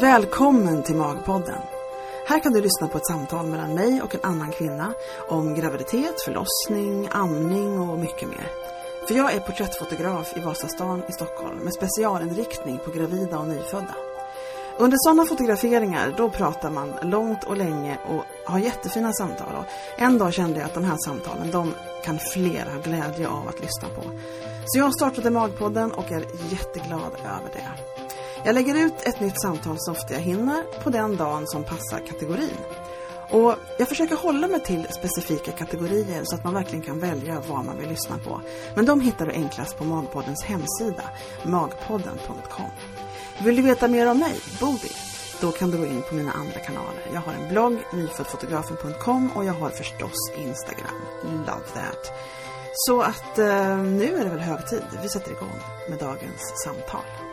Välkommen till Magpodden. Här kan du lyssna på ett samtal mellan mig och en annan kvinna om graviditet, förlossning, amning och mycket mer. För jag är porträttfotograf i Vasastan i Stockholm med specialinriktning på gravida och nyfödda. Under sådana fotograferingar då pratar man långt och länge och har jättefina samtal. Och en dag kände jag att de här samtalen de kan fler ha glädje av att lyssna på. Så jag startade Magpodden och är jätteglad över det. Jag lägger ut ett nytt samtal så ofta jag hinner på den dagen som passar kategorin. Och jag försöker hålla mig till specifika kategorier så att man verkligen kan välja vad man vill lyssna på. Men de hittar du enklast på Magpoddens hemsida, magpodden.com. Vill du veta mer om mig, Bodil? Då kan du gå in på mina andra kanaler. Jag har en blogg, nyföddfotografen.com och jag har förstås Instagram. Love that. Så att eh, nu är det väl hög tid. Vi sätter igång med dagens samtal.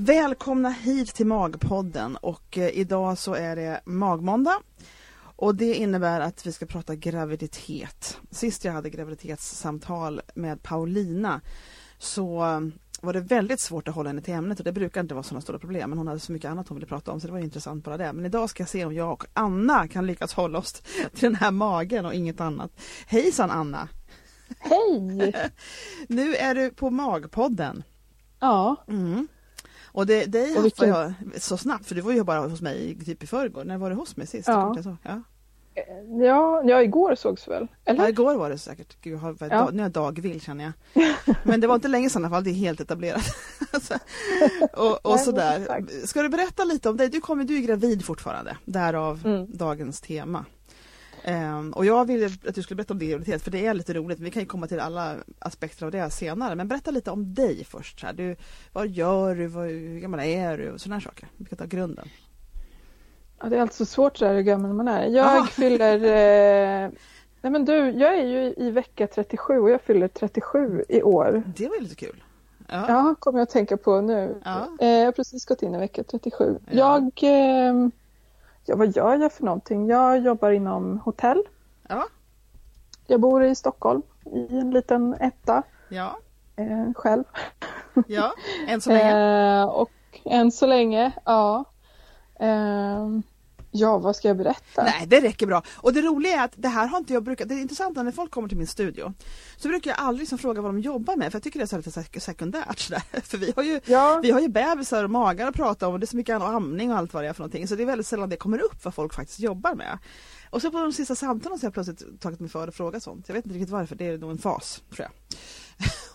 Välkomna hit till Magpodden och eh, idag så är det magmåndag. Och det innebär att vi ska prata graviditet. Sist jag hade graviditetssamtal med Paulina så eh, var det väldigt svårt att hålla henne till ämnet och det brukar inte vara sådana stora problem men hon hade så mycket annat hon ville prata om så det var intressant bara det. Men idag ska jag se om jag och Anna kan lyckas hålla oss till den här magen och inget annat. Hejsan Anna! Hej! nu är du på Magpodden. Ja. Mm. Och det, dig Och vilken- jag så snabbt för du var ju bara hos mig typ i förrgår. När var du hos mig sist? Ja. Ja. Ja, ja, igår sågs väl? Eller? Ja, igår var det säkert. Gud, jag har, Ja. dag, nu är jag dagvill känner jag. Men det var inte länge sedan i alla fall, det är helt etablerat. Alltså, och och sådär. Ska du berätta lite om dig? Du, kommer, du är gravid fortfarande, därav Mm. dagens tema. Ehm, och jag ville att du skulle berätta om din graviditet för det är lite roligt. Vi kan ju komma till alla aspekter av det senare. Men berätta lite om dig först. Så här. Du, vad gör du? Vad, hur gammal är du? Och sådana saker. Vi kan ta grunden. Ja, det är alltså svårt sådär hur gammal man är. Jag Ah. fyller... Eh... Nej men du, jag är ju i vecka 37 och jag fyller 37 i år. Det var ju lite kul. Ja. Ja, kommer jag att tänka på nu. Ja. Eh, jag har precis gått in i vecka 37. Ja. Jag... Eh... Ja, vad gör jag för någonting? Jag jobbar inom hotell. Ja. Jag bor i Stockholm i en liten etta Ja. eh, själv. ja. Än så länge. Eh, och än så länge, ja. Ehm, ja, vad ska jag berätta? Nej, det räcker bra. Och det roliga är att det här har inte jag brukat, det är intressant när folk kommer till min studio så brukar jag aldrig liksom fråga vad de jobbar med för jag tycker det är så lite sek- sekundärt sådär. För vi har ju Ja, vi har ju bebisar och magar att prata om och det är så mycket och amning och allt vad det är för någonting så det är väldigt sällan det kommer upp vad folk faktiskt jobbar med. Och så på de sista samtalen så har jag plötsligt tagit mig för att fråga sånt. Jag vet inte riktigt varför, det är nog en fas tror jag.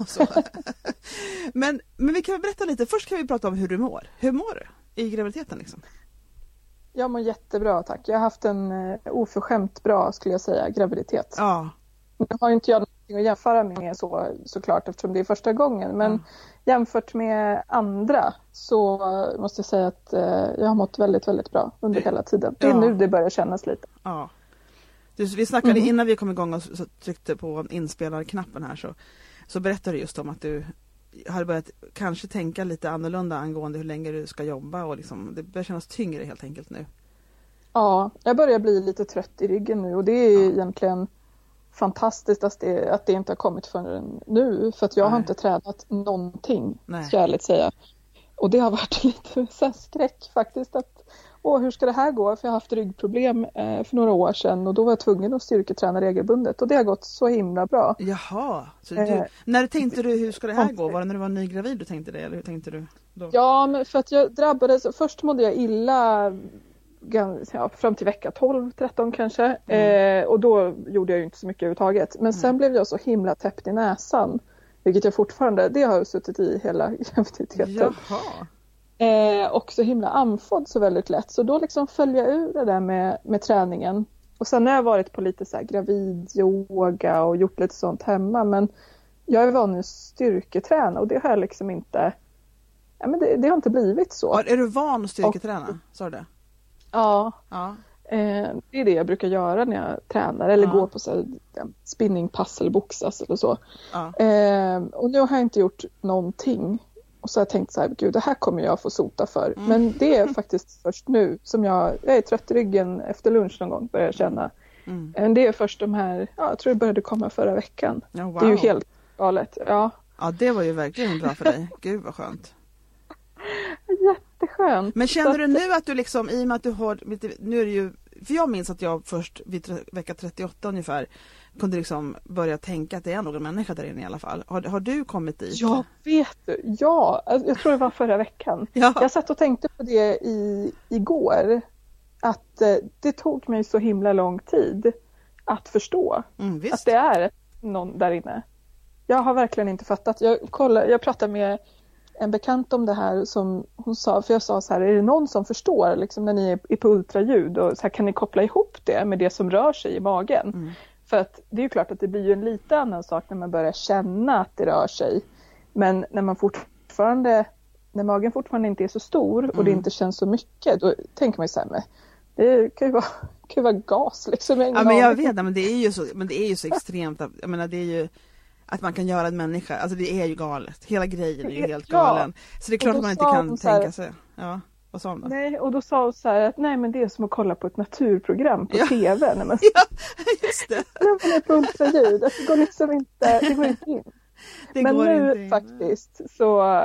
men, men vi kan berätta lite, först kan vi prata om hur du mår. Hur mår du i graviditeten liksom? Jag mår jättebra tack. Jag har haft en eh, oförskämt bra, skulle jag säga, graviditet. Ja, Nu har inte jag någonting att jämföra med så, såklart eftersom det är första gången. Men Mm. jämfört med andra så måste jag säga att eh, jag har mått väldigt, väldigt bra under Det- hela tiden. Det är ja. nu det börjar kännas lite. Ja. Du, vi snackade Mhm. innan vi kom igång och tryckte på inspelarknappen här så, så berättade du just om att du har börjat kanske tänka lite annorlunda angående hur länge du ska jobba och liksom, det börjar kännas tyngre helt enkelt nu. Ja, jag börjar bli lite trött i ryggen nu och det är Ja. egentligen fantastiskt att det, att det inte har kommit förrän nu för att jag har Nej. inte tränat någonting, Nej. ska jag ärligt säga. Och det har varit lite så skräck faktiskt att Åh, hur ska det här gå? För jag har haft ryggproblem eh, för några år sedan och då var jag tvungen att styrketräna regelbundet och det har gått så himla bra. Jaha, så Eh, du, när tänkte du hur ska det här gå? Var det när du var nygravid du tänkte det eller hur tänkte du då? Ja, men för att jag drabbades, först mådde jag illa ja, fram till vecka 12, 13 kanske. Eh, och då gjorde jag ju inte så mycket överhuvudtaget. Men sen blev jag så himla täppt i näsan. Vilket jag fortfarande, det har jag suttit i hela graviditeten. Jaha, Eh, och så himla andfådd så väldigt lätt. Så då liksom föll jag ur det där med, med träningen. Och sen har jag varit på lite så här gravidyoga och gjort lite sånt hemma. Men jag är van att styrketräna och det har jag liksom inte Ja, men det, det har inte blivit så. Är du van att styrketräna? Sa du det? Ja, Ja. eh, det är det jag brukar göra när jag tränar eller Ja. går på så här, spinningpass eller boxas eller så. ja. Eh, och nu har jag inte gjort någonting. Och så har jag tänkt så här, gud det här kommer jag få sota för. Mm. Men det är faktiskt först nu som jag, jag är trött i ryggen efter lunch någon gång börjar jag känna. Mm. Det är först de här, ja, jag tror det började komma förra veckan. Ja, wow. Det är ju helt galet. Ja, ja, det var ju verkligen bra för dig. Gud vad skönt. jätteskönt. Men känner du nu att du liksom, i och med att du har, nu är det ju, för jag minns att jag först vid vecka 38 ungefär kunde liksom börja tänka att det är nog en människa där inne i alla fall. Har, har du kommit dit? Ja, vet du. Ja, alltså, jag tror det var förra veckan. Ja. Jag satt och tänkte på det i, igår. Att eh, det tog mig så himla lång tid att förstå Mm, att det är någon där inne. Jag har verkligen inte fattat. Jag, kollade, jag pratade med en bekant om det här som hon sa, för jag sa så här, är det någon som förstår liksom, när ni är på ultraljud och så här, kan ni koppla ihop det med det som rör sig i magen? Mm. För att det är ju klart att det blir ju en lite annan sak när man börjar känna att det rör sig. Men när man fortfarande, när magen fortfarande inte är så stor och det Mm. inte känns så mycket, då tänker man ju så här, men det kan ju vara, kan ju vara gas liksom. Jag Ja men jag vet, men det är ju så, men det är ju så extremt, jag menar det är ju att man kan göra en människa, alltså det är ju galet. Hela grejen är ju helt Ja. galen. Så det är klart att man inte kan här- tänka sig. Ja, vad sa hon då? Nej, och då sa hon så här att nej men det är som att kolla på ett naturprogram på Ja. TV när man, Ja, just det. man är på ultraljud. Alltså, det går liksom inte, det går inte in. Det men nu in. faktiskt så,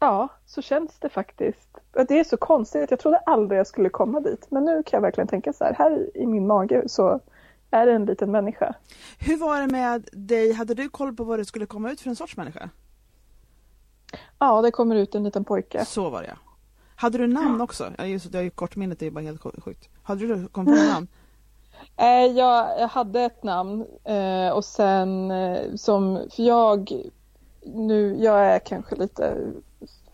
ja, så känns det faktiskt. Det är så konstigt, jag trodde aldrig jag skulle komma dit. Men nu kan jag verkligen tänka så här, här i min mage så är en liten människa. Hur var det med dig, hade du koll på vad det skulle komma ut för en sorts människa? Ja, det kommer ut en liten pojke. Så var det ja. Hade du namn också? Ja, just det, jag har ju kortminnet, det är bara helt sj- sjukt. Hade du kommit på namn? Eh, jag, jag hade ett namn eh, och sen eh, som, för jag, nu, jag är kanske lite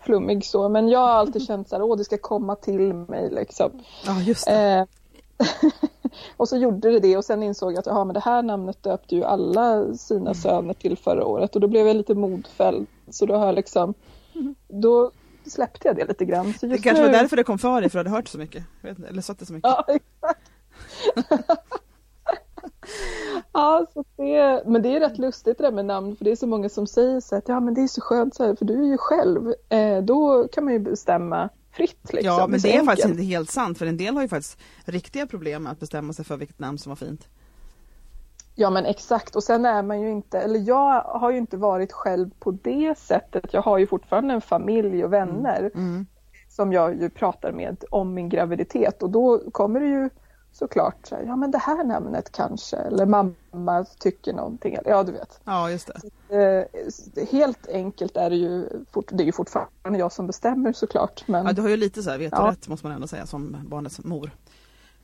flummig så, men jag har alltid känt så här, åh det ska komma till mig liksom. Ja, just det. Och så gjorde det det och sen insåg jag att men det här namnet döpte ju alla sina söner till förra året och då blev jag lite modfälld. Så då har jag liksom, då släppte jag det lite grann. Så Det kanske nu, var därför det kom för dig, för du hade hört så mycket. Inte, eller sett det så mycket. Ja, exakt. ja, så det, men det är rätt lustigt det där med namn för det är så många som säger så att ja men det är så skönt så här, för du är ju själv. Eh, då kan man ju bestämma fritt liksom. Ja, men så det är faktiskt inte helt sant, för en del har ju faktiskt riktiga problem med att bestämma sig för vilket namn som var fint. Ja men exakt och sen är man ju inte, eller jag har ju inte varit själv på det sättet. Jag har ju fortfarande en familj och vänner Mm. som jag ju pratar med om min graviditet och då kommer det ju såklart så här, ja men det här namnet kanske eller mamma tycker någonting. Ja du vet. Ja, just det. Eh, helt enkelt är det ju, fort, det är ju fortfarande jag som bestämmer såklart. Men, Ja, ja, du har ju lite så här vetorätt måste man ändå säga som barnets mor.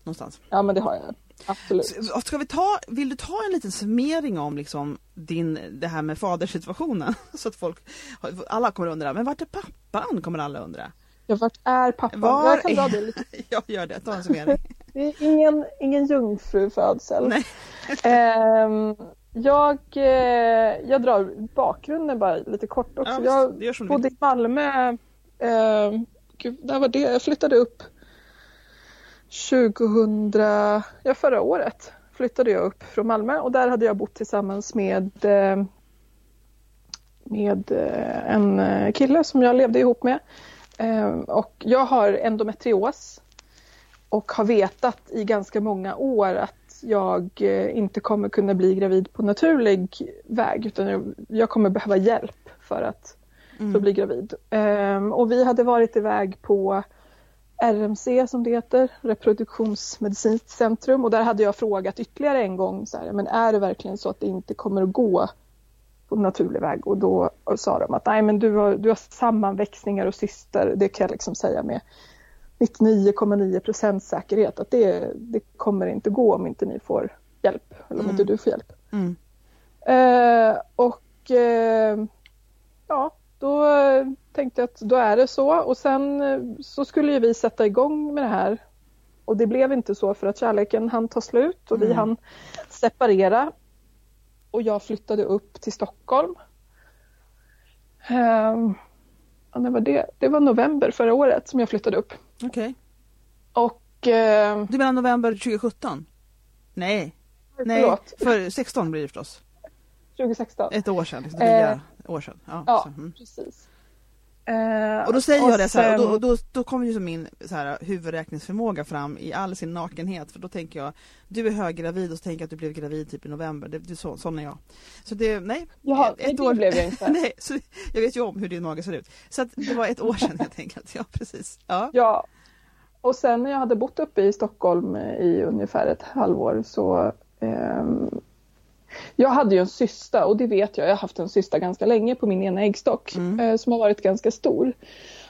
Någonstans. men det har jag. Absolut. Så, Ska vi ta, vill du ta en liten summering om liksom din, det här med faderssituationen? Så att folk, alla kommer undra, men vart är pappan? Kommer alla undra. Ja, vart är pappan? Var jag kan dra det lite. Jag gör det, ta en summering. Det är ingen, ingen jungfrufödsel. Nej. Ehm, jag, eh, jag drar bakgrunden bara lite kort också. Ja, jag bodde i Malmö, eh, gud, när var det? Jag flyttade upp 2000, ja förra året flyttade jag upp från Malmö och där hade jag bott tillsammans med eh, med eh, en eh, kille som jag levde ihop med. Och jag har endometrios och har vetat i ganska många år att jag eh, inte kommer kunna bli gravid på naturlig väg utan jag- kommer behöva hjälp för att Mm. att bli gravid. Ehm, Och vi hade varit iväg på RMC som det heter, reproduktionsmedicinskt centrum och där hade jag frågat ytterligare en gång så här, men är det verkligen så att det inte kommer att gå på naturlig väg och då sa de att nej men du har, du har sammanväxningar och cyster, det kan jag liksom säga med 99,9 procents säkerhet att det, det kommer inte gå om inte ni får hjälp eller om Mm. inte du får hjälp. Mm. Eh, och eh, ja, då eh, tänkte jag att då är det så och sen eh, så skulle ju vi sätta igång med det här och det blev inte så för att kärleken hann ta slut och vi Mm. hann separera och jag flyttade upp till Stockholm. Ja, när var det? Det var november förra året som jag flyttade upp. Okej. Och eh, Du menar november 2017? Nej, nej, förlåt, för 16 blir det förstås. 2016. Ett år sedan, liksom, Eh, år sedan. Ja, ja. Så, mm. Precis. Eh, Och då säger jag det så här, och då, och då, då kommer ju min så här, huvudräkningsförmåga fram i all sin nakenhet för då tänker jag Du är höggravid och så tänker jag att du blev gravid typ i november, det, det, så, sån är jag. Så det, nej, Jaha, ett det år- blev jag inte. nej, så jag vet ju om hur din mage ser ut. Så att det var ett år sedan helt enkelt, ja precis. Ja. Ja, och sen när jag hade bott uppe i Stockholm i ungefär ett halvår så ehm, jag hade ju en cysta och det vet jag, jag har haft en cysta ganska länge på min ena äggstock Mm. eh, som har varit ganska stor.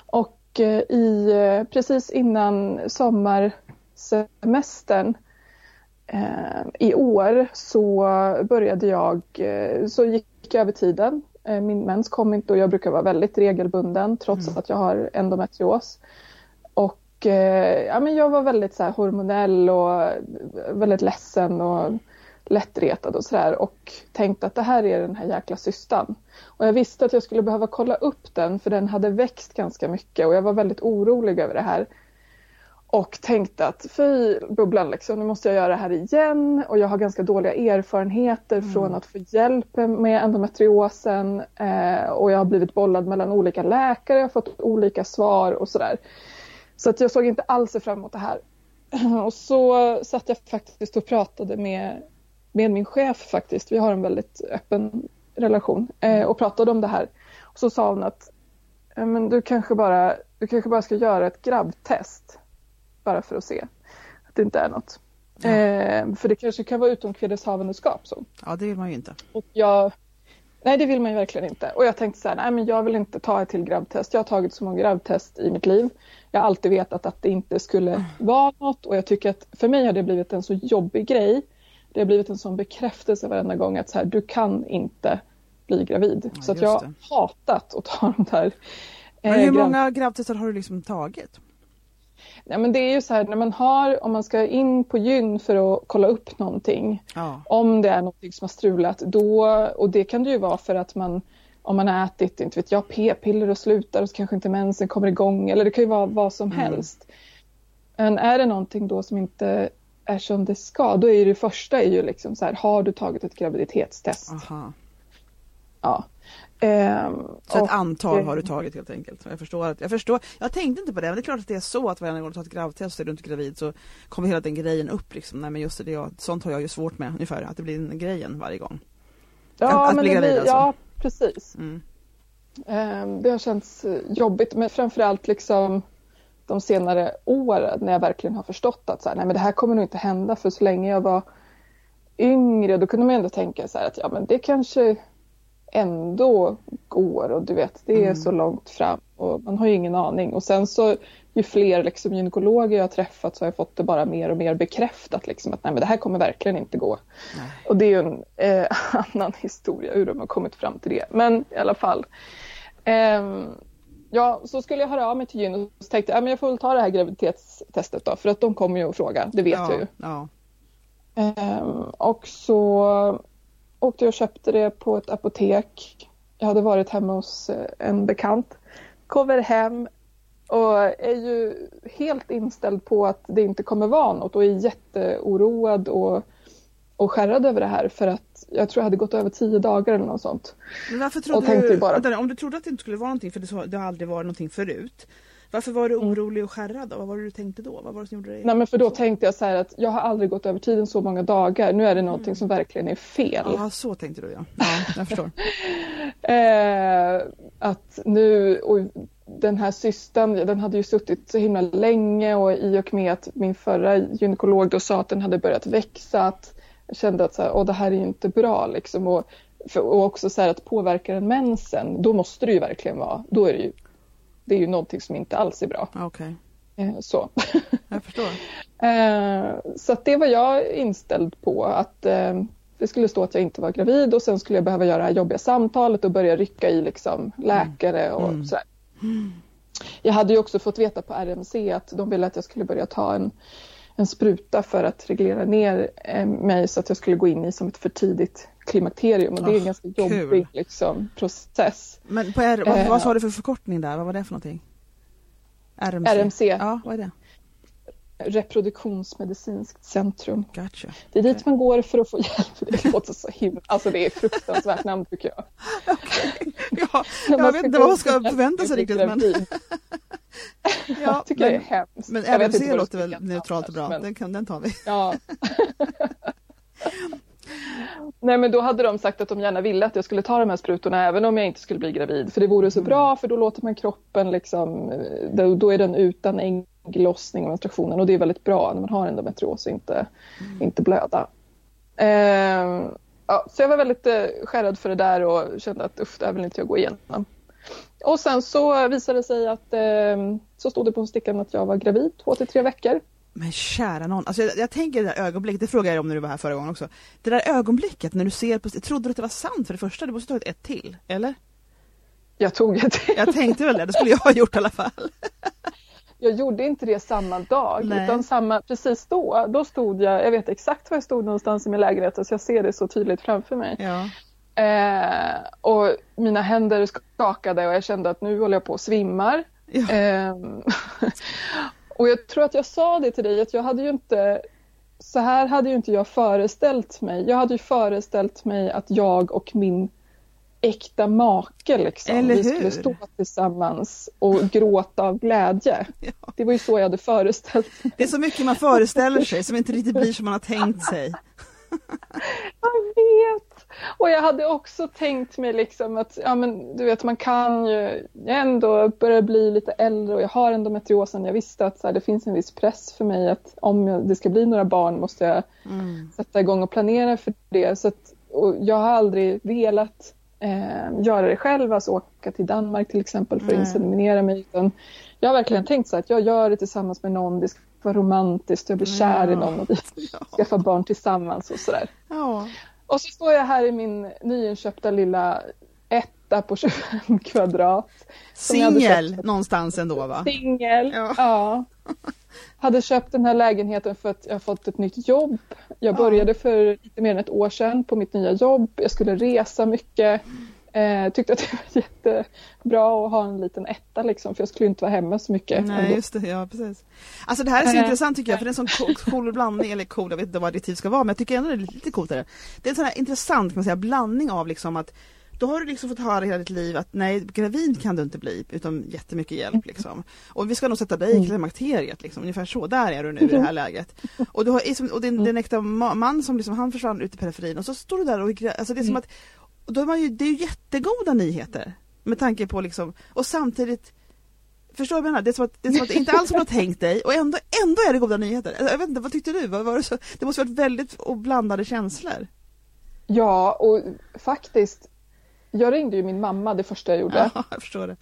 Och eh, i, eh, precis innan sommarsemestern i år så började jag, så gick jag över tiden. Min mens kom inte och jag brukar vara väldigt regelbunden trots Mm. att jag har endometrios. Och ja, men jag var väldigt så här, hormonell och väldigt ledsen och lättretad och sådär och tänkte att det här är den här jäkla cystan. Och jag visste att jag skulle behöva kolla upp den för den hade växt ganska mycket och jag var väldigt orolig över det här. Och tänkte att fy bubblan liksom, nu måste jag göra det här igen och jag har ganska dåliga erfarenheter från att få hjälp med endometriosen eh, och jag har blivit bollad mellan olika läkare, jag har fått olika svar och sådär. Så att jag såg inte alls fram emot det här. Och så satt jag faktiskt och pratade med, med min chef faktiskt, vi har en väldigt öppen relation, eh, och pratade om det här. Och så sa hon att "Ja, men du, kanske bara, du kanske bara ska göra ett grabbtest bara för att se att det inte är något. Ja. Eh, för det kanske kan vara utomkvedshavandeskap. Så. ja, det vill man ju inte. Och jag, nej det vill man ju verkligen inte. Och jag tänkte så här, nej men jag vill inte ta ett till grabbtest. Jag har tagit så många grabbtest i mitt liv. Jag har alltid vetat att det inte skulle vara något och jag tycker att för mig har det blivit en så jobbig grej. Det har blivit en sån bekräftelse varenda gång att så här, du kan inte bli gravid. Ja, så att jag har hatat att ta de där Men eh, hur grabb- många grabbtester har du liksom tagit? Ja, men det är ju så här när man har, om man ska in på gyn för att kolla upp någonting. Ja. Om det är någonting som har strulat då, och det kan det ju vara för att man om man har ätit, inte vet jag, p-piller och slutar och så kanske inte mensen kommer igång eller det kan ju vara vad som Mm. helst. Men är det någonting då som inte är som det ska, då är det första är ju liksom så här, har du tagit ett graviditetstest? Aha. Ja. Ehm, Så ett antal har du tagit helt enkelt. Jag förstår, att, jag förstår. Jag tänkte inte på det, men det är klart att det är så att varje gång du tar ett gravtest och är du inte gravid så kommer hela den grejen upp liksom. Nej men just det, jag, sånt har jag ju svårt med ungefär, att det blir en grejen varje gång. ja, att men bli det gravid blir, alltså. Ja, precis. Mm. Ehm, Det har känts jobbigt, men framförallt liksom de senare åren när jag verkligen har förstått att så här, nej, men det här kommer nog inte hända för så länge jag var yngre då kunde man ändå tänka så här att ja men det kanske ändå går och du vet det är Mm. så långt fram och man har ju ingen aning och sen så ju fler liksom, gynekologer jag har träffat så har jag fått det bara mer och mer bekräftat liksom att nej men det här kommer verkligen inte gå. Nej. Och det är ju en eh, annan historia hur de har kommit fram till det. Men i alla fall. Ehm, ja, så skulle jag höra av mig till gyn och så tänkte jag, ja, men jag får väl ta det här graviditetstestet då för att de kommer ju att fråga, det vet ja, jag ju. Ja. Ehm, och så åkte jag och köpte det på ett apotek. Jag hade varit hemma hos eh, en bekant. Kommer hem och är ju helt inställd på att det inte kommer vara något och är jätteoroad och, och skärrad över det här för att jag tror jag hade gått över tio dagar eller något sånt. Men varför trodde du, bara- vänta, om du trodde att det inte skulle vara någonting för det, det har aldrig varit någonting förut. Varför var du Mm. orolig och skärrad då? Vad var det du tänkte då? Vad var det som gjorde dig? Nej men för då tänkte jag så här att jag har aldrig gått över tiden så många dagar. Nu är det någonting som verkligen är fel. Ja, så tänkte du ja. Ja, jag förstår. Eh, att nu, och den här systern, den hade ju suttit så himla länge och i och med att min förra gynekolog då sa att den hade börjat växa, att kände att så här, Åh, det här är ju inte bra liksom. Och, för, och också så här att påverkar den mensen, då måste det ju verkligen vara, då är det ju, det är ju någonting som inte alls är bra. Ja, Okej, Eh, så. jag förstår. Eh, så det var jag inställd på att eh, det skulle stå att jag inte var gravid och sen skulle jag behöva göra det här jobbiga samtalet och börja rycka i liksom läkare och Mm. sådär. Jag hade ju också fått veta på RMC att de ville att jag skulle börja ta en, en spruta för att reglera ner eh, mig så att jag skulle gå in i som ett för tidigt klimakterium och det är en Ah, ganska jobbig liksom, process. Men på R, vad, Eh, vad sa du för förkortning där? Vad var det för någonting? RMC? RMC. Ja, vad är det? Reproduktionsmedicinskt centrum. Gotcha. Det är dit man går för att få hjälp. Det låter så himla... Alltså det är fruktansvärt namn tycker jag. Ja, När man jag vet inte vad man ska förvänta sig riktigt men, ja, tycker det är men, hemskt. men RFC låter väl neutralt och bra, men- den, kan, den tar vi. Ja. Nej men då hade de sagt att de gärna ville att jag skulle ta de här sprutorna även om jag inte skulle bli gravid. För det vore så bra för då låter man kroppen liksom, då, då är den utan ägglossning och menstruationen och det är väldigt bra när man har endometrios och inte, inte blöda. Ehm, ja, så jag var väldigt eh, skärrad för det där och kände att usch, det här vill inte jag gå igenom. Och sen så visade det sig att eh, så stod det på stickan att jag var gravid två till tre veckor. Men kära någon, alltså jag, jag tänker det där ögonblicket, det frågade jag om när du var här förra gången också. Det där ögonblicket när du ser på, trodde du att det var sant för det första? Du måste ha tagit ett till, eller? Jag tog ett Jag tänkte väl det, det skulle jag ha gjort i alla fall. Jag gjorde inte det samma dag Nej. utan samma, precis då, då stod jag, jag vet exakt var jag stod någonstans i min lägenhet så jag ser det så tydligt framför mig. Ja. Eh, och mina händer skakade och jag kände att nu håller jag på att svimmar. Ja. Eh, och jag tror att jag sa det till dig att jag hade ju inte så här hade ju inte jag föreställt mig. Jag hade ju föreställt mig att jag och min äkta make liksom, vi skulle stå tillsammans och gråta av glädje. Ja. Det var ju så jag hade föreställt mig. Det är så mycket man föreställer sig som inte riktigt blir som man har tänkt sig. Jag vet! Och jag hade också tänkt mig liksom att, ja men du vet man kan ju ändå börja bli lite äldre och jag har endometriosen. Jag visste att så här, det finns en viss press för mig att om jag, det ska bli några barn måste jag Mm. sätta igång och planera för det. Så att, jag har aldrig velat eh, göra det själv, alltså åka till Danmark till exempel för att inseminera mig. Utan jag har verkligen tänkt så att jag gör det tillsammans med någon, det ska vara romantiskt, jag blir kär i Ja. någon och vi Ja. skaffar barn tillsammans och sådär. ja. Och så står jag här i min nyinköpta lilla etta på 25 kvadrat. Singel någonstans ändå va? Singel. Ja. Ja. Hade köpt den här lägenheten för att jag fått ett nytt jobb. Jag började för lite mer än ett år sedan på mitt nya jobb. Jag skulle resa mycket. Eh, tyckte att det var jättebra att ha en liten etta liksom, för jag skulle inte vara hemma så mycket. Nej ändå. just det, ja precis. Alltså det här är så Eh. intressant tycker jag för det är en sån cool, blandning, eller cool, jag vet inte vad adjektiv ska vara men jag tycker ändå det är lite coolt. Det. det är en sån här intressant kan man säga, blandning av liksom att då har du liksom fått höra hela ditt liv att nej, gravid kan du inte bli utan jättemycket hjälp liksom. Och vi ska nog sätta dig i klimakteriet liksom, ungefär så, där är du nu i det här läget. Och du har och din, din äkta ma- man som liksom, han försvann ut i periferin och så står du där och, alltså det är som att, och då är man ju, det är ju jättegoda nyheter. Med tanke på liksom, och samtidigt Förstår du vad jag menar? Det är som att det, är som att det inte alls har tänkt dig och ändå, ändå är det goda nyheter. Jag vet inte, vad tyckte du? Vad var det, så? det måste varit väldigt blandade känslor. Ja, och faktiskt. Jag ringde ju min mamma det första jag gjorde. Ja, jag förstår det.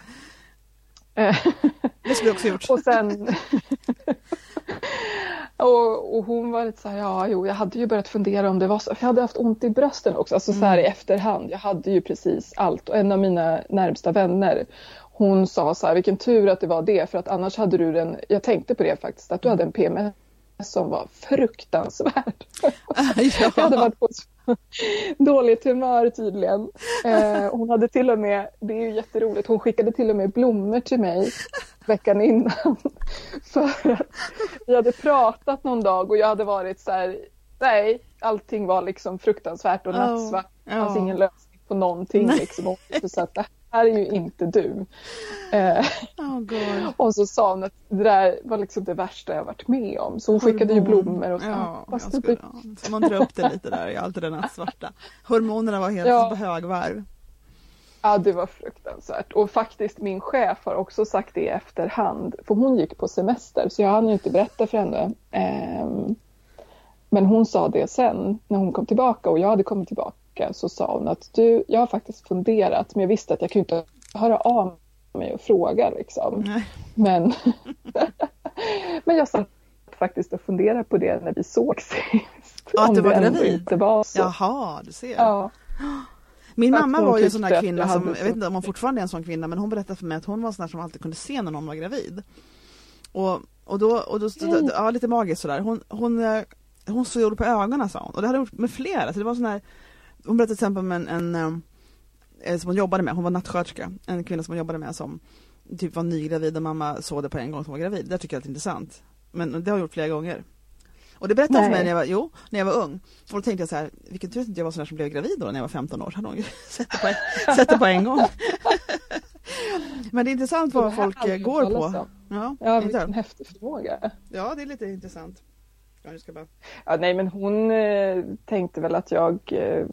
Det skulle jag också gjort. Och sen... och, och hon var lite så här, ja jo, jag hade ju börjat fundera om det var så. För jag hade haft ont i brösten också, alltså så här i efterhand. Jag hade ju precis allt. Och en av mina närmsta vänner, hon sa så här, vilken tur att det var det, för att annars hade du den, jag tänkte på det faktiskt, att du hade en PMS som var fruktansvärd. Jag hade ja. varit på så dåligt humör tydligen. Eh, hon hade till och med, det är ju jätteroligt, hon skickade till och med blommor till mig veckan innan. För att vi hade pratat någon dag och jag hade varit så här, nej, allting var liksom fruktansvärt och nattsvart. Det fanns ja. ingen lösning på någonting. Liksom. Och sa att det här är ju inte du. Eh, Oh och så sa hon att det där var liksom det värsta jag varit med om. Så hon skickade ju blommor och så. Ja, jag skulle, ja. Så man drar upp det lite där i allt det där nattsvarta. Hormonerna var helt Ja. på högvarv. Ja, det var fruktansvärt. Och faktiskt min chef har också sagt det i efterhand. För hon gick på semester så jag hann ju inte berätta för henne. Ehm, men hon sa det sen när hon kom tillbaka och jag hade kommit tillbaka så sa hon att du, jag har faktiskt funderat men jag visste att jag kunde inte höra av mig och fråga liksom. Nej. Men, men jag satt faktiskt och funderade på det när vi såg sist. Ja, att du var gravid? inte var så. Jaha, du ser. Ja. Min Att mamma var ju en sån där kvinna som, jag vet inte om hon fortfarande är en sån kvinna, men hon berättade för mig att hon var en sån där som alltid kunde se när någon var gravid. Och, och då, och då, Mm. ja lite magiskt sådär. Hon, hon, eh, hon såg på ögonen sa hon. Och det hade hon gjort med flera, så det var sån här, hon berättade till exempel om en, en eh, som hon jobbade med, hon var nattsköterska, en kvinna som hon jobbade med som typ var nygravid och mamma såg det på en gång som var gravid. Det tycker jag är intressant. Men det har jag gjort flera gånger. Och det berättade för mig när jag var, jo, när jag var ung. Och då tänkte jag så här, vilken tur att jag var sån där som blev gravid då när jag var 15 år. Så hade hon ju sett det på en, sett det på en gång. Men det är intressant vad folk eh, går på. Ja, Ja, vilken häftig förmåga. ja, det är lite intressant. Ja, jag ska bara... Ja, nej, men hon eh, tänkte väl att jag... Eh,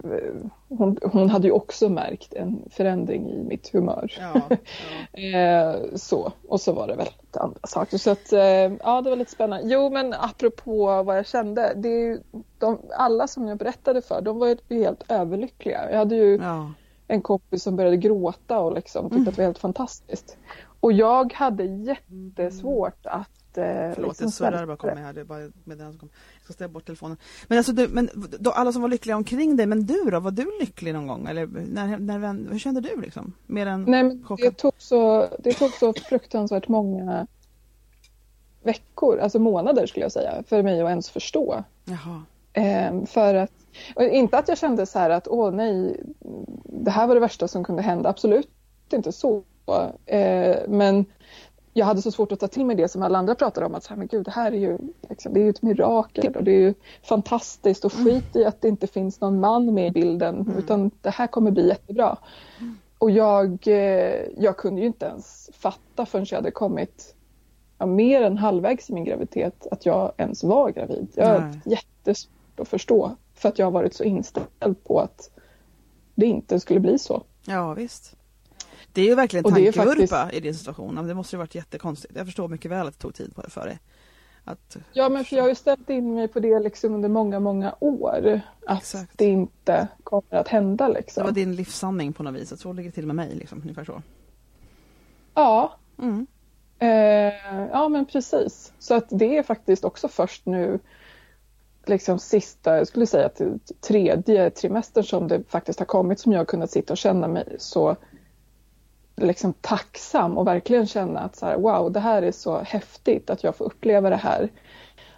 hon, hon hade ju också märkt en förändring i mitt humör. ja, ja. Eh, så, och så var det väl lite andra saker. Så att, eh, ja, det var lite spännande. Jo, men apropå vad jag kände. Det är ju, de, alla som jag berättade för, de var ju helt överlyckliga. Jag hade ju ja. en kompis som började gråta och liksom tyckte att det var helt fantastiskt. Och jag hade jättesvårt att... Eh, Förlåt, liksom det surrar bara kommer här. Det är bara med den som kom. Jag ska ställa bort telefonen. Men alltså du, men då, alla som var lyckliga omkring dig, men du då? Var du lycklig någon gång? Eller när, när, hur kände du liksom? Mer än Nej, men det, tog så, det tog så fruktansvärt många veckor, alltså månader skulle jag säga, för mig att ens förstå. Jaha. Eh, för att, inte att jag kände så här att åh nej, det här var det värsta som kunde hända, absolut inte så. Eh, men jag hade så svårt att ta till mig det som alla andra pratade om, att så här, men gud, det här är ju, liksom, det är ju ett mirakel och det är ju fantastiskt och skit i att det inte finns någon man med i bilden, utan det här kommer bli jättebra. Och jag, eh, jag kunde ju inte ens fatta förrän jag hade kommit ja, mer än halvvägs i min graviditet att jag ens var gravid. Jag har jättesvårt att förstå för att jag har varit så inställd på att det inte skulle bli så. Ja visst. Det är ju verkligen det tankevurpa i din situation. Men Det måste ju varit jättekonstigt. Jag förstår mycket väl att det tog tid på det för dig. Att, Ja, men för jag har ju ställt in mig på det liksom under många, många år. Att Exakt. det inte kommer att hända det liksom. var din livssanning på något vis. Att så ligger det till med mig. Liksom, ungefär så. Ja, Mm. eh, ja men precis. Så att det är faktiskt också först nu liksom sista, jag skulle säga till tredje trimestern som det faktiskt har kommit som jag har kunnat sitta och känna mig så liksom tacksam och verkligen känna att så här, wow, det här är så häftigt att jag får uppleva det här.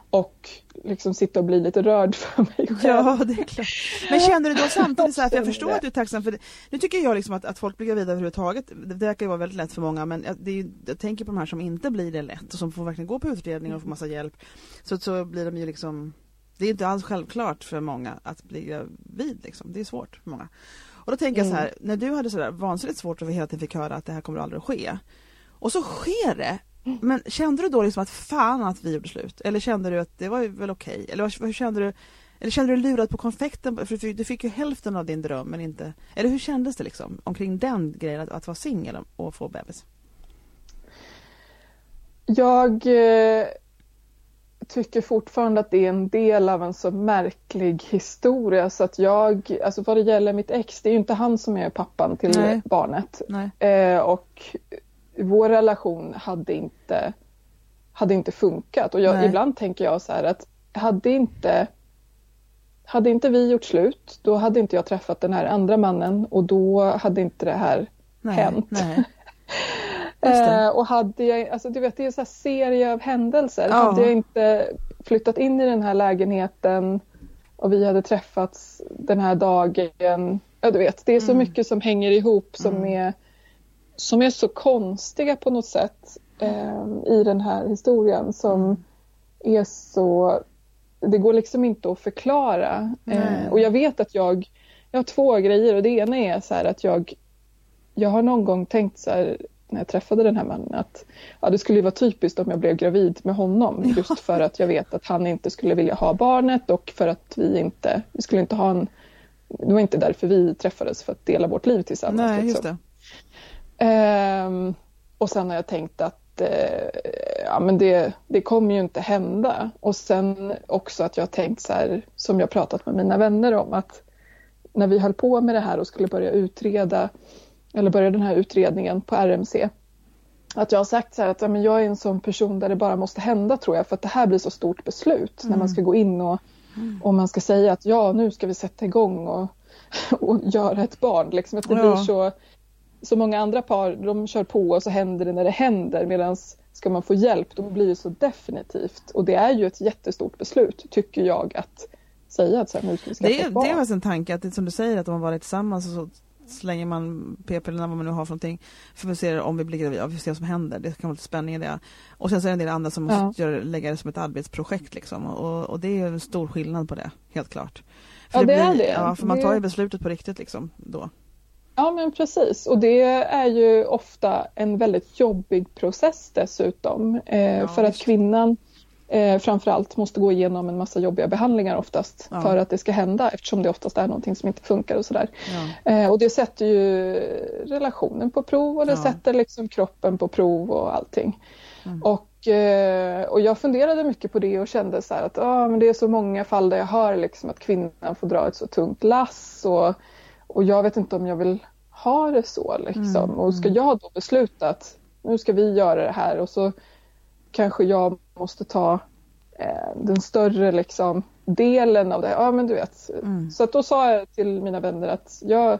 Och liksom sitta och bli lite rörd för mig själv. Ja, det är klart. Men känner du då samtidigt så här, för jag förstår att du är tacksam för det. Nu tycker jag liksom att, att folk blir gravida överhuvudtaget, det verkar ju vara väldigt lätt för många men jag- det är ju, jag tänker på de här som inte blir det lätt och som får verkligen gå på utredningar och få massa hjälp. Så, så blir de ju liksom, det är inte alls självklart för många att bli gravid liksom. Det är svårt för många. Och då tänker jag så här, när du hade sådär vansinnigt svårt och vi hela tiden fick höra att det här kommer aldrig att ske. Och så sker det. Men kände du då liksom att fan att vi gjorde slut? Eller kände du att det var väl okej? Eller vad- hur kände du? Eller kände du lurad på konfekten? För du fick- du fick ju hälften av din dröm men inte... Eller hur kändes det liksom omkring den grejen att, att vara singel och få bebis? Jag eh, tycker fortfarande att det är en del av en så märklig historia så att jag, alltså vad det gäller mitt ex, det är ju inte han som är pappan till Nej. barnet. Nej. Eh, och vår relation hade inte, hade inte funkat. Och jag, ibland tänker jag så här att hade inte, hade inte vi gjort slut, då hade inte jag träffat den här andra mannen och då hade inte det här Nej. hänt. Eh, och hade jag, alltså du vet det är en här serie av händelser. Ja. Hade jag inte flyttat in i den här lägenheten och vi hade träffats den här dagen. Ja du vet, det är så Mm. mycket som hänger ihop som, Mm. är, som är så konstiga på något sätt eh, i den här historien som Mm. är så det går liksom inte att förklara. Eh, och jag vet att jag, jag har två grejer och det ena är så att jag, jag har någon gång tänkt så här när jag träffade den här mannen att ja, det skulle vara typiskt om jag blev gravid med honom just för att jag vet att han inte skulle vilja ha barnet och för att vi inte, vi skulle inte ha en, det var inte därför vi träffades för att dela vårt liv tillsammans. Nej, liksom. just. Ehm, och sen har jag tänkt att eh, ja, men det, det kommer ju inte hända. Och sen också att jag har tänkt så här, som jag pratat med mina vänner om, att när vi höll på med det här och skulle börja utreda, eller börja den här utredningen på RMC, att jag har sagt så här att ja, men jag är en sån person där det bara måste hända tror jag, för att det här blir så stort beslut när man ska gå in och, och man ska säga att ja, nu ska vi sätta igång och, och göra ett barn. Liksom, att det Ja. blir så så många andra par de kör på och så händer det när det händer medan ska man få hjälp då blir det så definitivt och det är ju ett jättestort beslut tycker jag att säga att så här, nu ska vi skaffa Det är, ett barn. det faktiskt en tanke att det som du säger att de har varit tillsammans så slänger man p-pillerna, vad man nu har för någonting, för att se om vi blir gravida, vi får se vad som händer. Det kan vara lite spänning i det. Och sen så är det en del andra som Ja. måste göra, lägga det som ett arbetsprojekt liksom. Och, och det är ju en stor skillnad på det, helt klart. Ja, det är det. Ja, för man Det- tar ju beslutet på riktigt liksom då. Ja men precis och det är ju ofta en väldigt jobbig process dessutom. Eh, Ja, för att kvinnan eh, framförallt måste gå igenom en massa jobbiga behandlingar oftast Ja. för att det ska hända eftersom det oftast är någonting som inte funkar och sådär. Ja. Eh, och det sätter ju relationen på prov och det Ja. sätter liksom kroppen på prov och allting. Mm. Och, eh, och jag funderade mycket på det och kände så här att ah, men det är så många fall där jag hör liksom att kvinnan får dra ett så tungt lass och, och jag vet inte om jag vill ha det så liksom. Mm, Och ska jag då besluta att nu ska vi göra det här och så kanske jag måste ta eh, den större liksom delen av det. Ja men du vet. Mm. Så då sa jag till mina vänner att jag,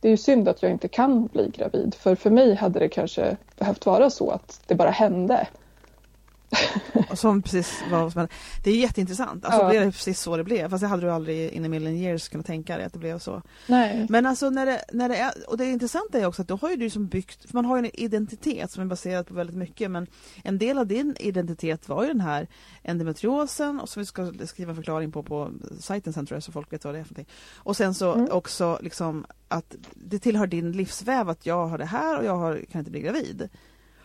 det är ju synd att jag inte kan bli gravid för för mig hade det kanske behövt vara så att det bara hände. Som precis var som hände. Det är jätteintressant. Alltså Ja. det är precis så det blev. Fast det hade du aldrig in a million years kunnat tänka dig att det blev så. Nej. Men alltså när det, när det är, och det intressanta är också att då har ju du som byggt, man har ju en identitet som är baserad på väldigt mycket men en del av din identitet var ju den här endometriosen och som vi ska skriva en förklaring på på sajten sen tror jag så folk vet vad det är för någonting. Och sen så Mm. också liksom att det tillhör din livsväv att jag har det här och jag har, kan inte bli gravid.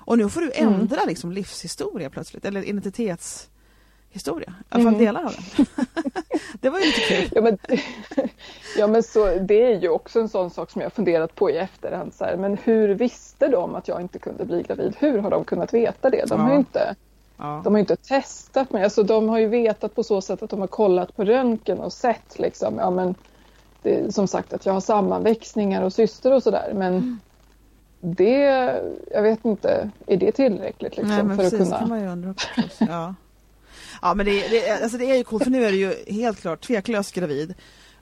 Och nu får du Mm. ändra liksom livshistoria plötsligt, eller identitetshistoria. I alla fall Mm. delar av den. det var ju lite kul. Ja men, ja, men så, det är ju också en sån sak som jag funderat på i efterhand. Så här, men hur visste de att jag inte kunde bli gravid? Hur har de kunnat veta det? De har Ja. ju inte, Ja. de har inte testat mig. Alltså, de har ju vetat på så sätt att de har kollat på röntgen och sett liksom, ja men det, som sagt att jag har sammanväxningar och syster och sådär. Men Mm. Det, jag vet inte, är det tillräckligt liksom, Nej för precis, att kunna? man ju undra. Ja. ja men det, det, alltså det är ju coolt för nu är du ju helt klart tveklöst gravid.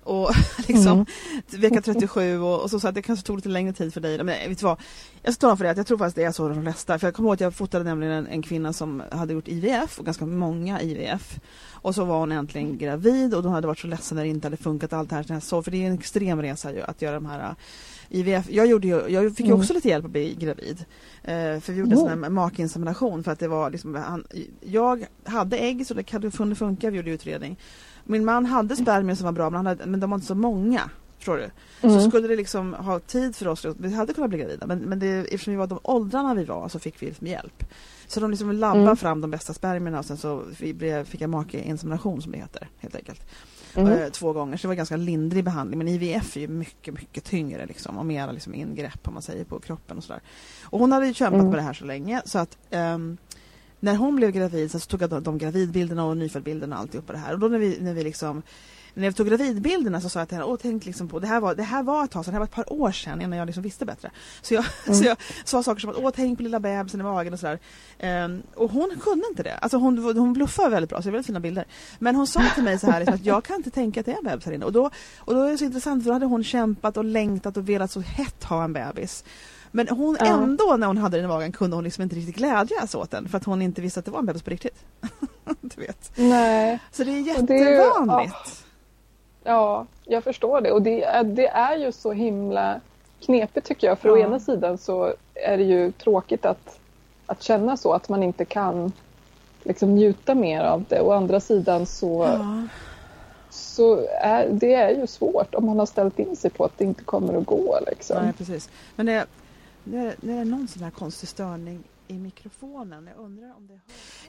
Och liksom Mm. vecka 37 och, och så, så att det kanske tog lite längre tid för dig. Men vet du vad? Jag ska tala för det att jag tror faktiskt det är så de flesta. För jag kommer ihåg att jag fotade nämligen en, en kvinna som hade gjort IVF och ganska många IVF. Och så var hon äntligen gravid och de hade varit så ledsen när det inte hade funkat allt det här. Så, för det är en extrem resa ju att göra de här uh, IVF. Jag, gjorde ju, jag fick ju Mm. också lite hjälp att bli gravid. Eh, för vi gjorde en sån här makinsemination för att det var liksom, han, jag hade ägg så det kunde kunde funka, vi gjorde utredning. Min man hade spermier som var bra men, han hade, men de var inte så många. Förstår du? Så Mm. skulle det liksom ha tid för oss, vi hade kunnat bli gravida men, men det, eftersom vi var de åldrarna vi var så fick vi liksom hjälp. Så de liksom labbade Mm. fram de bästa spermierna och sen så fick jag makeinsemination som det heter helt enkelt. Mm. Eh, två gånger, så det var ganska lindrig behandling. Men IVF är ju mycket, mycket tyngre liksom, och mera liksom ingrepp om man säger på kroppen och sådär. Och hon hade ju kämpat Mm. med det här så länge så att ehm, när hon blev gravid så tog jag de, de gravidbilderna och nyföddbilderna och alltihopa det här. Och då när vi, när vi liksom när jag tog gravidbilderna så sa jag till henne, åh tänk liksom på, det här var, det här var ett tag sedan, det här var ett par år sedan innan jag liksom visste bättre. Så jag, Mm. så jag sa saker som att, åh tänk på lilla bebisen i magen och sådär. Ehm, och hon kunde inte det. Alltså hon, hon bluffade väldigt bra, så det är väldigt fina bilder. Men hon sa till mig så här liksom, att jag kan inte tänka att det är en bebis här inne. Och då, och då är det så intressant för då hade hon kämpat och längtat och velat så hett ha en bebis. Men hon Ja. ändå när hon hade den i magen kunde hon liksom inte riktigt glädjas åt den för att hon inte visste att det var en bebis på riktigt. du vet. Nej. Så det är Och det är jättevanligt. Ja, jag förstår det. Och det är, det är ju så himla knepigt tycker jag. För å Ja. ena sidan så är det ju tråkigt att, att känna så, att man inte kan liksom njuta mer av det. Å andra sidan så, Ja. så är det är ju svårt om man har ställt in sig på att det inte kommer att gå. Liksom. Nej, precis. Men det, det, är, det är någon sån här konstig störning i mikrofonen. Jag undrar om det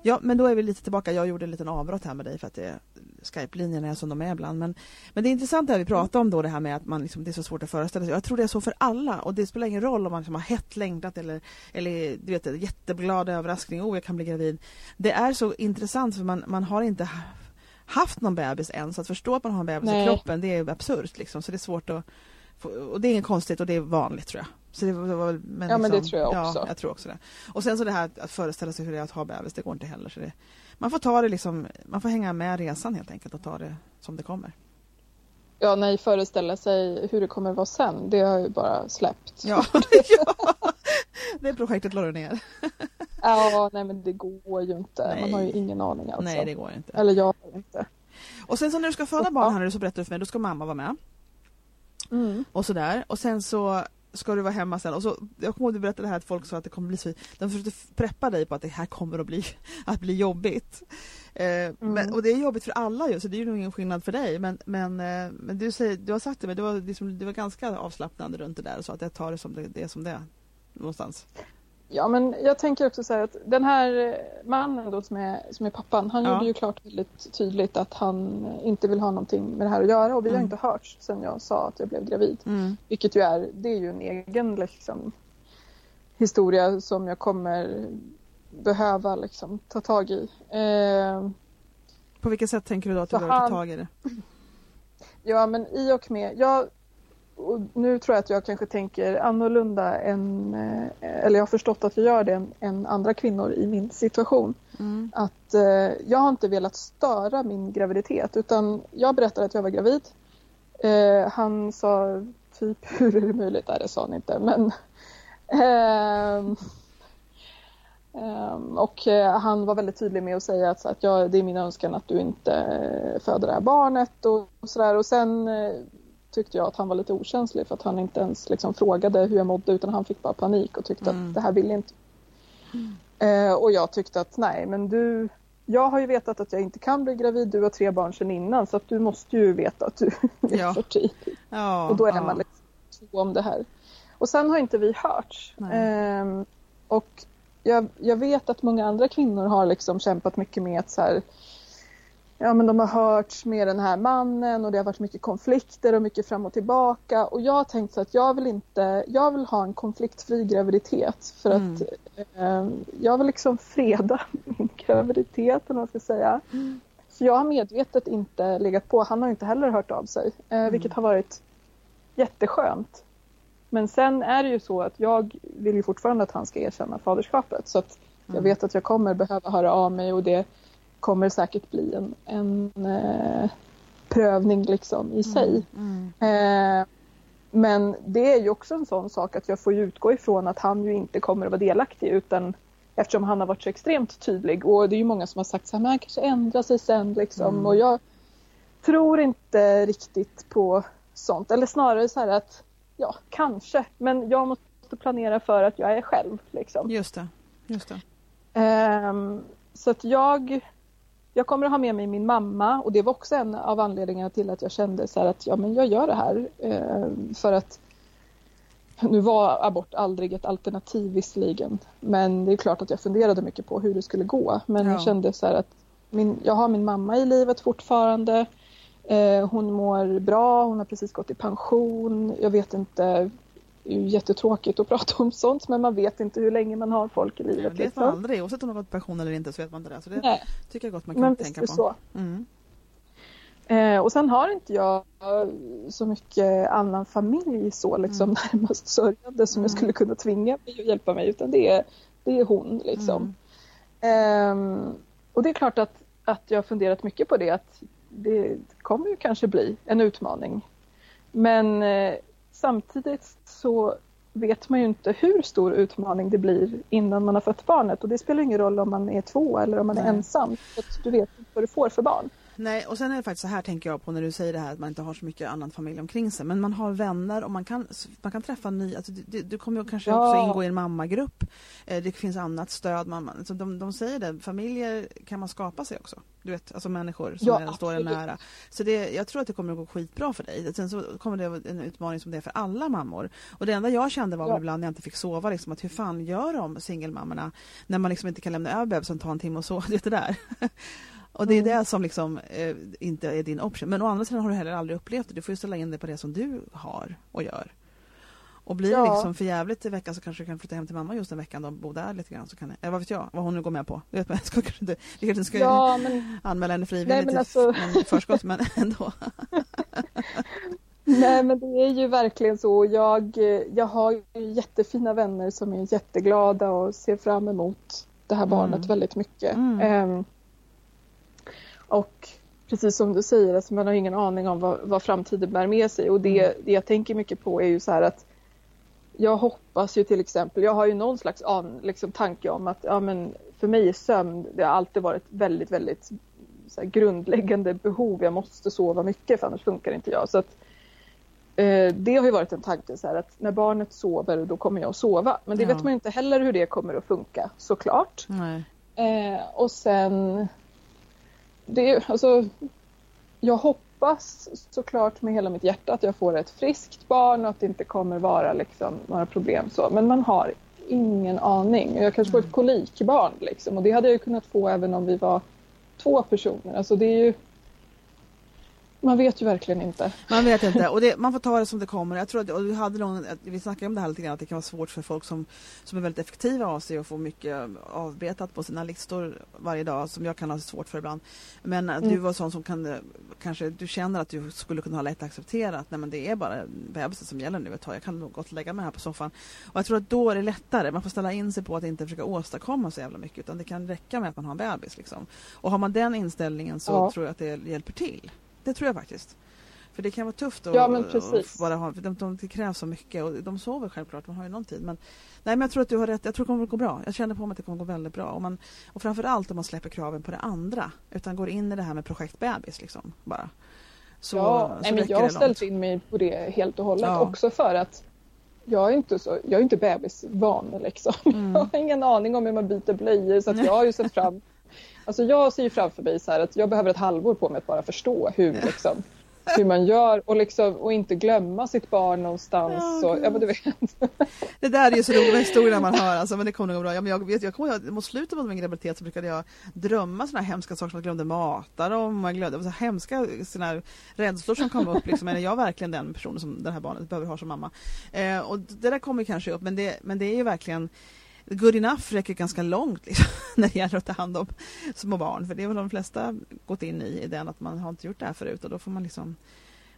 Ja, men då är vi lite tillbaka. Jag gjorde en liten avbrott här med dig för att det, Skype-linjerna är som de är ibland. Men, men det är intressant det vi pratar om då det här med att man liksom, det är så svårt att föreställa sig. Jag tror det är så för alla och det spelar ingen roll om man liksom har hett längtat eller, eller du vet, jätteglad överraskning. Oh, jag kan bli gravid. Det är så intressant för man, man har inte ha- haft någon bebis än så att förstå att man har en bebis i Nej. kroppen det är absurt liksom. Så det är svårt att och det är inget konstigt och det är vanligt tror jag. Så det var, var, men Ja, men det liksom- tror jag Ja, också. jag tror också det. Och sen så det här att- föreställa sig hur det är att ha bebis, det går inte heller. Så det, man får ta det liksom, man får hänga med resan helt enkelt och ta det som det kommer. Ja, nej, föreställa sig hur det kommer vara sen, det har jag ju bara släppt. Ja, ja. det projektet la du ner. Ja, nej men det går ju inte. Nej. Man har ju ingen aning alltså. Nej, det går inte. Eller jag har inte. Och sen så när du ska föda barn här nu så berättar du för mig, då ska mamma vara med. Mm. Och sådär. Och sen så ska du vara hemma sen och så, jag kommer ihåg du berättade det här att folk sa att det kommer bli så, de försökte preppa dig på att det här kommer att bli, att bli jobbigt. Eh, mm. men, och det är jobbigt för alla ju så det är ju nog ingen skillnad för dig men, men, eh, men du, säger, du har sagt det men du var, liksom, du var ganska avslappnad runt det där och så att jag tar det som det, det är som det är någonstans. Ja, men jag tänker också så här att den här mannen då som är, som är pappan, han ja. gjorde ju klart väldigt tydligt att han inte vill ha någonting med det här att göra och vi mm. har inte hört sen jag sa att jag blev gravid. Mm. Vilket ju är, det är ju en egen liksom, historia som jag kommer behöva liksom, ta tag i. Eh, På vilket sätt tänker du då att du behöver ta tag i det? Ja, men i och med, jag och nu tror jag att jag kanske tänker annorlunda än, eh, eller jag har förstått att jag gör det än, andra kvinnor i min situation. Mm. Att eh, jag har inte velat störa min graviditet utan jag berättade att jag var gravid. Eh, han sa typ, hur är det möjligt? Nej, det sa han inte, men ehm, ehm, och eh, han var väldigt tydlig med att säga att, att jag, det är min önskan att du inte eh, föder det här barnet och, och sådär. Och sen tyckte jag att han var lite okänslig för att han inte ens liksom frågade hur jag mådde utan han fick bara panik och tyckte mm. att det här vill inte. Mm. Eh, och jag tyckte att nej men du, jag har ju vetat att jag inte kan bli gravid, du har tre barn sedan innan så att du måste ju veta att du är ja. för tidigt. Ja, och då är ja. man liksom två om det här. Och sen har inte vi hörts. Eh, och jag, jag, vet att många andra kvinnor har liksom kämpat mycket med att så här, ja, men de har hörts med den här mannen och det har varit mycket konflikter och mycket fram och tillbaka. Och jag har tänkt så att jag vill inte, jag vill ha en konfliktfri graviditet för mm. att eh, jag vill liksom freda min graviditet, eller man ska säga. Mm. Så jag har medvetet inte legat på. Han har inte heller hört av sig, eh, mm. vilket har varit jätteskönt. Men sen är det ju så att jag vill ju fortfarande att han ska erkänna faderskapet så att jag mm. vet att jag kommer behöva höra av mig och det kommer säkert bli en, en eh, prövning liksom i sig. Mm, mm. Eh, men det är ju också en sån sak att jag får utgå ifrån att han ju inte kommer att vara delaktig utan eftersom han har varit så extremt tydlig och det är ju många som har sagt så här, men han kanske ändrar sig sen liksom mm. och jag tror inte riktigt på sånt eller snarare så här att ja, kanske, men jag måste planera för att jag är själv liksom. Just det, just det. Um, så att jag jag kommer att ha med mig min mamma och det var också en av anledningarna till att jag kände så att ja, men jag gör det här. Eh, för att nu var abort aldrig ett alternativ visserligen. Men det är klart att jag funderade mycket på hur det skulle gå. Men ja. jag kände så att min, jag har min mamma i livet fortfarande. Eh, hon mår bra, hon har precis gått i pension. Jag vet inte det är ju jättetråkigt att prata om sånt men man vet inte hur länge man har folk i livet. Det vet liksom. man aldrig, oavsett om man har gått pension eller inte så vet man inte det. Så det Nej. tycker jag gott man kan men tänka på. Så. Mm. Eh, och sen har inte jag så mycket annan familj så liksom mm. närmast sörjande som mm. jag skulle kunna tvinga mig att hjälpa mig utan det är, det är hon liksom. Mm. Eh, och det är klart att, att jag har funderat mycket på det att det kommer ju kanske bli en utmaning. Men eh, samtidigt så vet man ju inte hur stor utmaning det blir innan man har fött barnet och det spelar ingen roll om man är två eller om man är Nej. ensam. Du vet inte vad du får för barn. Nej, och sen är det faktiskt så här tänker jag på när du säger det här att man inte har så mycket annan familj omkring sig. Men man har vänner och man kan, man kan träffa nya, alltså du, du kommer ju kanske ja. också ingå i en mammagrupp. Eh, det finns annat stöd. Man, alltså de, de säger det, familjer kan man skapa sig också. Du vet, alltså människor som ja, står en nära. Så det, jag tror att det kommer att gå skitbra för dig. Sen så kommer det vara en utmaning som det är för alla mammor. Och det enda jag kände var ja. ibland när jag inte fick sova, liksom, att hur fan gör de singelmammorna när man liksom inte kan lämna över bebisen ta en timme och sova? Det där. Och det är mm. det som liksom, eh, inte är din option. Men å andra sidan har du heller aldrig upplevt det. Du får ju ställa in det på det som du har och gör. Och blir ja. det liksom för jävligt i veckan så kanske du kan flytta hem till mamma just den veckan och bo där lite grann. Så kan eller vad vet jag, vad hon nu går med på. Jag, vet, jag ska kanske inte, jag kanske ska ja, men... anmäla henne frivilligt Nej, alltså... till förskott, men ändå. Nej men det är ju verkligen så. Jag, jag har jättefina vänner som är jätteglada och ser fram emot det här barnet mm. väldigt mycket. Mm. Um, och precis som du säger, alltså man har ingen aning om vad, vad framtiden bär med sig. Och det, mm. det jag tänker mycket på är ju så här att jag hoppas ju till exempel, jag har ju någon slags an, liksom, tanke om att ja, men för mig är sömn, det har alltid varit väldigt, väldigt här, grundläggande behov. Jag måste sova mycket för annars funkar inte jag. Så att Eh, det har ju varit en tanke så här att när barnet sover då kommer jag att sova. Men det Ja. vet man inte heller hur det kommer att funka såklart. Nej. Eh, och sen, det, är- alltså, jag hoppas såklart med hela mitt hjärta att jag får ett friskt barn och att det inte kommer vara liksom, några problem så. Men man har ingen aning. Jag kanske får ett kolikbarn liksom, och det hade jag ju kunnat få även om vi var två personer. Alltså det är ju, man vet ju verkligen inte. Man vet inte och det, man får ta det som det kommer. Jag tror att, och du hade någon, vi snackade om det här lite grann, att det kan vara svårt för folk som, som är väldigt effektiva av sig och får mycket avbetat på sina listor varje dag som jag kan ha svårt för ibland. Men att du Mm. var sån som kan, eh, kanske du känner att du skulle kunna ha lätt acceptera att nej men det är bara bebisen som gäller nu ett tag. Jag kan nog gott lägga mig här på soffan. Och jag tror att då är det lättare. Man får ställa in sig på att inte försöka åstadkomma så jävla mycket utan det kan räcka med att man har en bebis. Liksom. Och har man den inställningen så Ja. tror jag att det hjälper till. Det tror jag faktiskt. För det kan vara tufft att Ja, men precis. bara ha, för de, de, det krävs så mycket och de sover självklart, man har ju någon tid. Men, nej, men jag tror att du har rätt, jag tror det kommer att gå bra. Jag känner på mig att det kommer att gå väldigt bra. Och, man, och framförallt om man släpper kraven på det andra, utan går in i det här med projektbebis liksom, bara. Så, ja, så nej, men jag har ställt in mig på det helt och hållet Ja. också för att jag är inte, så, jag är inte bebisvan liksom. Mm. Jag har ingen aning om hur man byter blöjor så jag har ju sett fram Alltså jag ser ju framför mig så här att jag behöver ett halvår på mig att bara förstå hur, liksom, hur man gör och, liksom, och inte glömma sitt barn någonstans. Ja, och, ja, men du vet. Det där är ju så roliga historier man hör, alltså, men det kommer nog bra. Ja, men jag, vet, jag kommer ihåg, mot slutet av min graviditet så brukade jag drömma här hemska saker som jag glömde mata dem. Jag glömde, så hemska såna här rädslor som kom upp. Liksom. Är jag verkligen den personen som det här barnet behöver ha som mamma? Eh, och det där kommer kanske upp, men det, men det är ju verkligen Good enough räcker ganska långt liksom, när det gäller att ta hand om små barn. För det är väl de flesta gått in i, i den att man har inte gjort det här förut och då får man liksom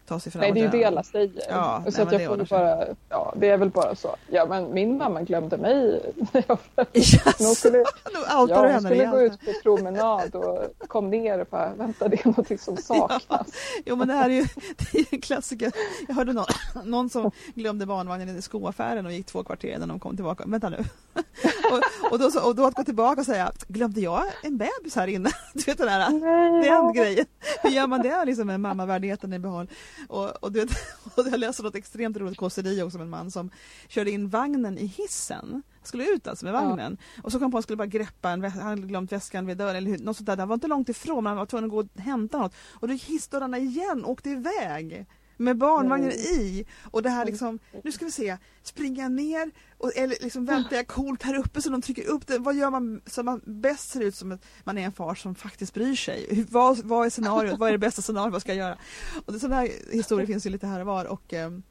ta sig Nej, det är ju framåt. det alla säger. Ja, så nej, att jag får bara, ja, det är väl bara så. Ja, men min mamma glömde mig. Yes. Hon skulle, ja, hon henne skulle gå ut på promenad och kom ner och bara, vänta det är någonting som saknas. Jo men det här är ju, det är en klassiker. Jag hörde någon, någon som glömde barnvagnen i skoaffären och gick två kvarter innan de kom tillbaka. Vänta nu. Och, och, då, så- och då att gå tillbaka och säga, glömde jag en bebis här inne? Du vet den Nej, den grejen. Hur gör man det liksom med mammavärdigheten i behåll? Och, och, du vet, och jag läste något extremt roligt kåseri också om en man som körde in vagnen i hissen. Skulle ut alltså med vagnen. Och så kom på att han skulle bara greppa en han hade glömt väskan vid dörren eller hur- något sånt där. Han var inte långt ifrån men han var tvungen att gå och hämta något. Och då gick hissdörrarna igen och åkte iväg. Med barnvagnen i. Och det här liksom, nu ska vi se, springer ner och, eller liksom väntar jag coolt här uppe så de trycker upp det. Vad gör man så man bäst ser ut som att man är en far som faktiskt bryr sig? Vad, vad är scenariot? vad är det bästa scenariot? Vad ska jag göra? Och det, sådana här historier finns ju lite här och var och, ehm,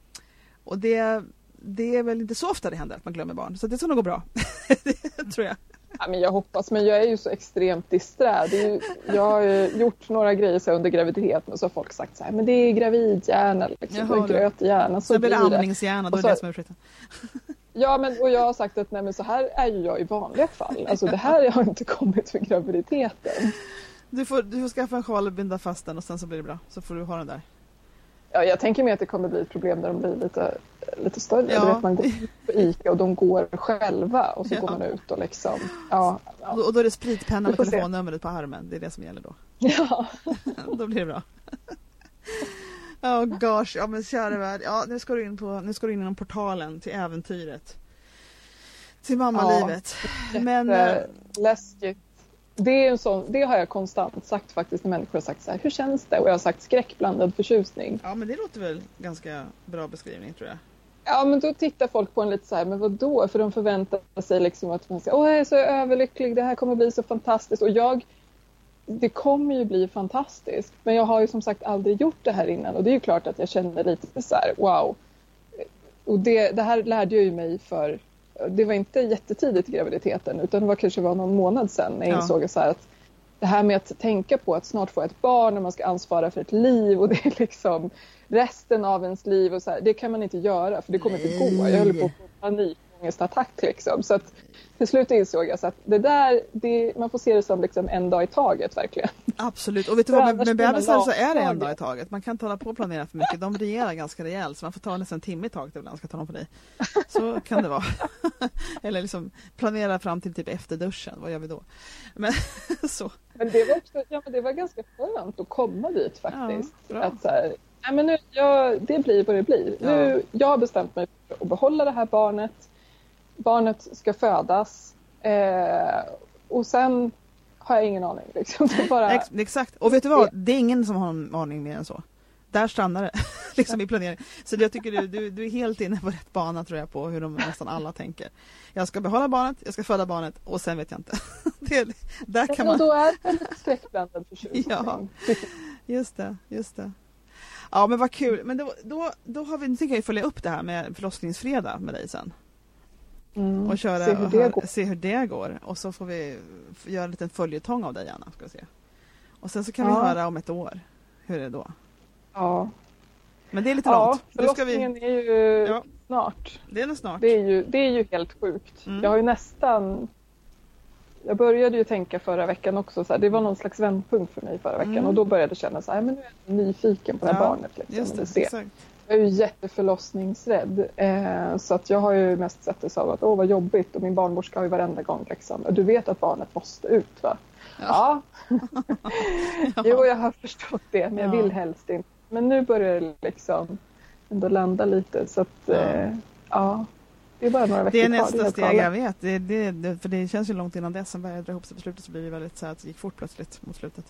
och det, det är väl inte så ofta det händer att man glömmer barn så det ska nog gå bra. det tror jag. Ja, men jag hoppas, men jag är ju så extremt disträ. Det ju, jag har gjort några grejer så under graviditeten och så har folk sagt så här, men det är gravidhjärna, liksom, Jaha, det är gröt i hjärnan. Så blir det det. amningshjärna, då Och är det det som är ursäkten. Ja, men och jag har sagt att nej, men så här är ju jag i vanliga fall. Alltså det här har inte kommit för graviditeten. Du får, du får skaffa en sjal och binda fast den och sen så blir det bra. Så får du ha den där. Ja, jag tänker mig att det kommer bli ett problem när de blir lite, lite större. Ja. Du vet, man går på ICA och de går själva och så Ja. går man ut och liksom, ja. Och, ja. då- och då är det spritpenna med telefonnumret på armen. Det är det som gäller då. ja. då blir det bra. Oh gosh, ja men kära värld. Ja, nu ska du in på, nu ska du in genom portalen till äventyret. Till mammalivet. Men eh, Eh, läskigt. Det, är en sån, det har jag konstant sagt faktiskt när människor har sagt så här, hur känns det? Och jag har sagt skräckblandad förtjusning. ja men det låter väl ganska bra beskrivning tror jag. Ja men då tittar folk på en lite så här, men vad då? För de förväntar sig liksom att man ska, åh jag är så överlycklig, det här kommer bli så fantastiskt. Och jag, det kommer ju bli fantastiskt. Men jag har ju som sagt aldrig gjort det här innan och det är ju klart att jag känner lite så här, wow. Och det, det här lärde jag ju mig för, det var inte jättetidigt i graviditeten utan det var kanske var någon månad sedan när jag Ja. insåg så att det här med att tänka på att snart få ett barn och man ska ansvara för ett liv och det är liksom resten av ens liv och så här, det kan man inte göra för det kommer inte gå. Jag höll på att få panikångestattack liksom. Så att till slut insåg jag så att det där, det, man får se det som liksom en dag i taget verkligen. Absolut, och vet du vad, med, med bebisar så är det en dag i taget. Man kan inte hålla på och planera för mycket. De regerar ganska rejält så man får ta nästan en timme i taget ibland, ska ta dem på dig. Så kan det vara. Eller liksom planera fram till typ efter duschen, vad gör vi då? Men så. Men det var, också, ja, men det var ganska skönt att komma dit faktiskt. Ja, att så här, Nej, men nu, jag, det blir vad det blir. Ja. Nu, jag har bestämt mig för att behålla det här barnet. Barnet ska födas. Eh, och sen har jag ingen aning. Liksom. Bara, Ex exakt, och vet du vad? Det är ingen som har en aning mer än så. Där stannar det liksom i planeringen. Så jag tycker du, du, du är helt inne på rätt bana tror jag på hur de nästan alla tänker. Jag ska behålla barnet, jag ska föda barnet och sen vet jag inte. Det, där kan man... då är det lite skräckblandad förtjusning. Ja. Just det, just det. Ja men vad kul, men då, då, då har vi, nu tänker jag följa upp det här med förlossningsfredag med dig sen. Mm. Och köra Se hur och det höra- går. se hur det går. Och så får vi göra en liten följetong av dig Anna. Ska vi se. Och sen så kan vi Ja. höra om ett år. Hur är det då? Ja, Men det är lite ja långt. Ska vi, förlossningen är ju Ja. snart. det är snart. Det är ju, det är ju helt sjukt. Mm. Jag har ju nästan... Jag började ju tänka förra veckan också, så här, det var någon slags vändpunkt för mig förra veckan Mm. och då började jag känna så här, men nu är jag nyfiken på det här Ja, barnet. Liksom, Just och det, se. exakt. Jag är ju jätteförlossningsrädd eh, så att jag har ju mest sett det som att åh vad jobbigt och min barnmorska har ju varenda gång liksom, du vet att barnet måste ut va? Ja, jo jag har förstått det men jag Ja. vill helst inte. Men nu börjar det liksom ändå landa lite så att Ja. eh, ja, det är bara några veckor Det är kvar. nästa helt steg, jag vet. Det, det, det, för det känns ju långt innan dess. Sen började jag dra ihop sig på slutet så blir det väldigt så här att det gick fort plötsligt mot slutet.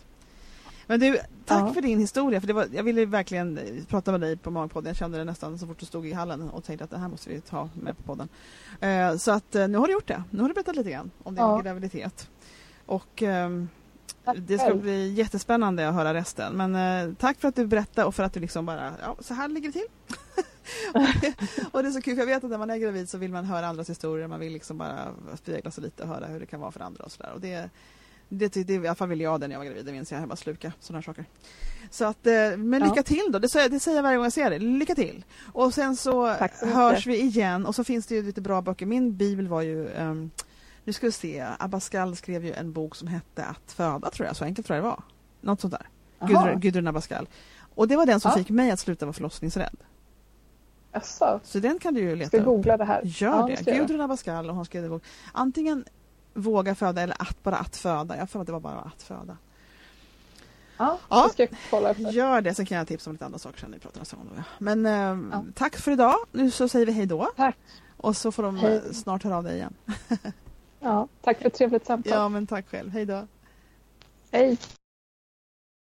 Men du, tack Ja. för din historia. För det var, jag ville verkligen eh, prata med dig på Magpodden. Jag kände det nästan så fort du stod i hallen och tänkte att det här måste vi ta med på podden. Eh, så att eh, nu har du gjort det. Nu har du berättat lite grann om din Ja. graviditet. Och ehm, det ska bli jättespännande att höra resten. Men eh, tack för att du berättade och för att du liksom bara, ja så här ligger det till. och, det, och det är så kul, för jag vet att när man är gravid så vill man höra andras historier. Man vill liksom bara spegla sig lite och höra hur det kan vara för andra och sådär. Och det, det, det, i alla fall vill jag det när jag var gravid, det minns jag. Jag bara sluka sådana saker. Så att, eh, men Ja. lycka till då, det säger, det säger jag varje gång jag ser det. Lycka till! Och sen så, så mycket. hörs vi igen och så finns det ju lite bra böcker. Min bibel var ju ehm, nu ska vi se, Abascal skrev ju en bok som hette Att föda tror jag, så enkelt tror jag det var. Något sånt där. Gudrun, Gudrun Abascal. Och det var den som Ja. fick mig att sluta vara förlossningsrädd. Jaså, Så den kan du ju ska leta upp. googla det här? Gör Ja, det. ska. Gudrun Abascal och hon skrev en bok. Antingen Våga föda eller att bara att föda. Jag för mig att det var bara att föda. Ja, Ja. det ska jag kolla efter. Gör det, sen kan jag tipsa om lite andra saker sen. Då, ja. Men ehm, Ja. tack för idag. Nu så säger vi hej då. Tack. Och så får de Hej. eh, snart höra av dig igen. Ja, tack för ett trevligt samtal. Ja men tack själv. Hej då. Hej.